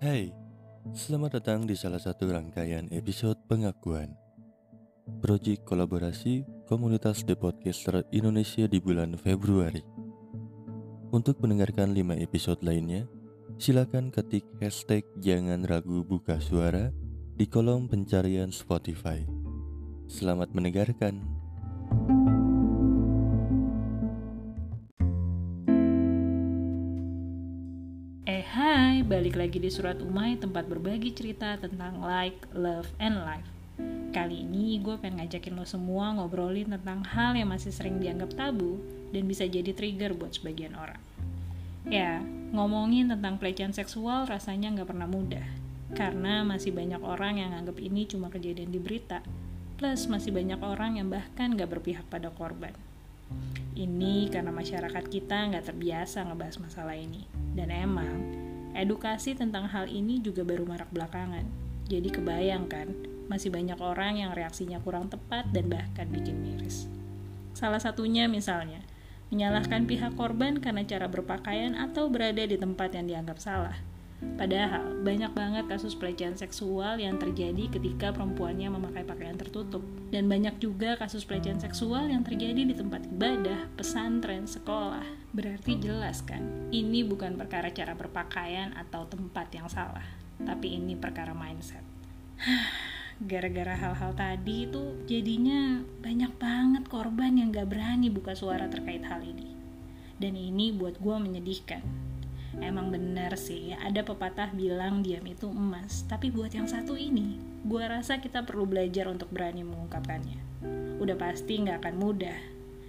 Hai, selamat datang di salah satu rangkaian episode pengakuan. Proyek kolaborasi komunitas The Podcaster Indonesia di bulan Februari. Untuk mendengarkan 5 episode lainnya, silakan ketik hashtag jangan ragu buka suara di kolom pencarian Spotify. Selamat mendengarkan. Eh balik lagi di Surat Umay tempat berbagi cerita tentang like, love, and life Kali ini gue pengen ngajakin lo semua ngobrolin tentang hal yang masih sering dianggap tabu dan bisa jadi trigger buat sebagian orang Ya, ngomongin tentang pelecehan seksual rasanya nggak pernah mudah Karena masih banyak orang yang anggap ini cuma kejadian di berita Plus masih banyak orang yang bahkan nggak berpihak pada korban ini karena masyarakat kita nggak terbiasa ngebahas masalah ini. Dan emang, edukasi tentang hal ini juga baru marak belakangan. Jadi kebayang kan, masih banyak orang yang reaksinya kurang tepat dan bahkan bikin miris. Salah satunya misalnya, menyalahkan pihak korban karena cara berpakaian atau berada di tempat yang dianggap salah. Padahal, banyak banget kasus pelecehan seksual yang terjadi ketika perempuannya memakai pakaian tertutup. Dan banyak juga kasus pelecehan seksual yang terjadi di tempat ibadah, pesantren, sekolah. Berarti jelas kan, ini bukan perkara cara berpakaian atau tempat yang salah, tapi ini perkara mindset. Gara-gara hal-hal tadi itu jadinya banyak banget korban yang gak berani buka suara terkait hal ini. Dan ini buat gue menyedihkan Emang benar sih, ada pepatah bilang diam itu emas. Tapi buat yang satu ini, gue rasa kita perlu belajar untuk berani mengungkapkannya. Udah pasti nggak akan mudah.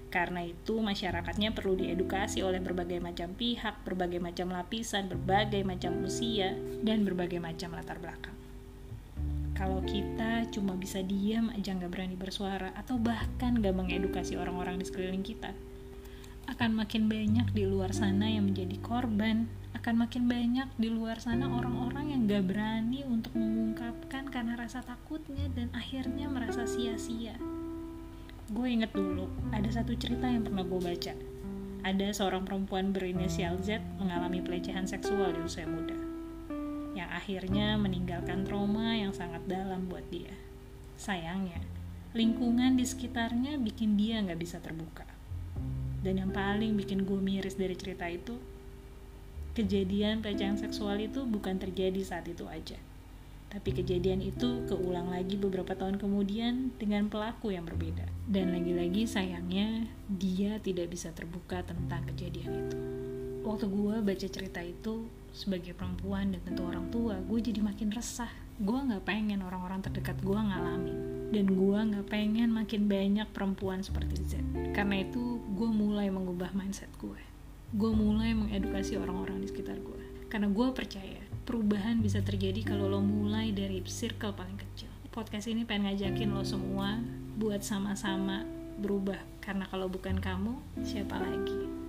Karena itu masyarakatnya perlu diedukasi oleh berbagai macam pihak, berbagai macam lapisan, berbagai macam usia, dan berbagai macam latar belakang. Kalau kita cuma bisa diam aja nggak berani bersuara, atau bahkan nggak mengedukasi orang-orang di sekeliling kita, akan makin banyak di luar sana yang menjadi korban akan makin banyak di luar sana orang-orang yang gak berani untuk mengungkapkan karena rasa takutnya dan akhirnya merasa sia-sia. Gue inget dulu ada satu cerita yang pernah gue baca. Ada seorang perempuan berinisial Z mengalami pelecehan seksual di usia muda yang akhirnya meninggalkan trauma yang sangat dalam buat dia. Sayangnya lingkungan di sekitarnya bikin dia nggak bisa terbuka. Dan yang paling bikin gue miris dari cerita itu, kejadian pelecehan seksual itu bukan terjadi saat itu aja. Tapi kejadian itu keulang lagi beberapa tahun kemudian dengan pelaku yang berbeda. Dan lagi-lagi sayangnya dia tidak bisa terbuka tentang kejadian itu. Waktu gue baca cerita itu sebagai perempuan dan tentu orang tua, gue jadi makin resah. Gue gak pengen orang-orang terdekat gue ngalamin dan gue nggak pengen makin banyak perempuan seperti Z karena itu gue mulai mengubah mindset gue gue mulai mengedukasi orang-orang di sekitar gue karena gue percaya perubahan bisa terjadi kalau lo mulai dari circle paling kecil. Podcast ini pengen ngajakin lo semua buat sama-sama berubah. Karena kalau bukan kamu siapa lagi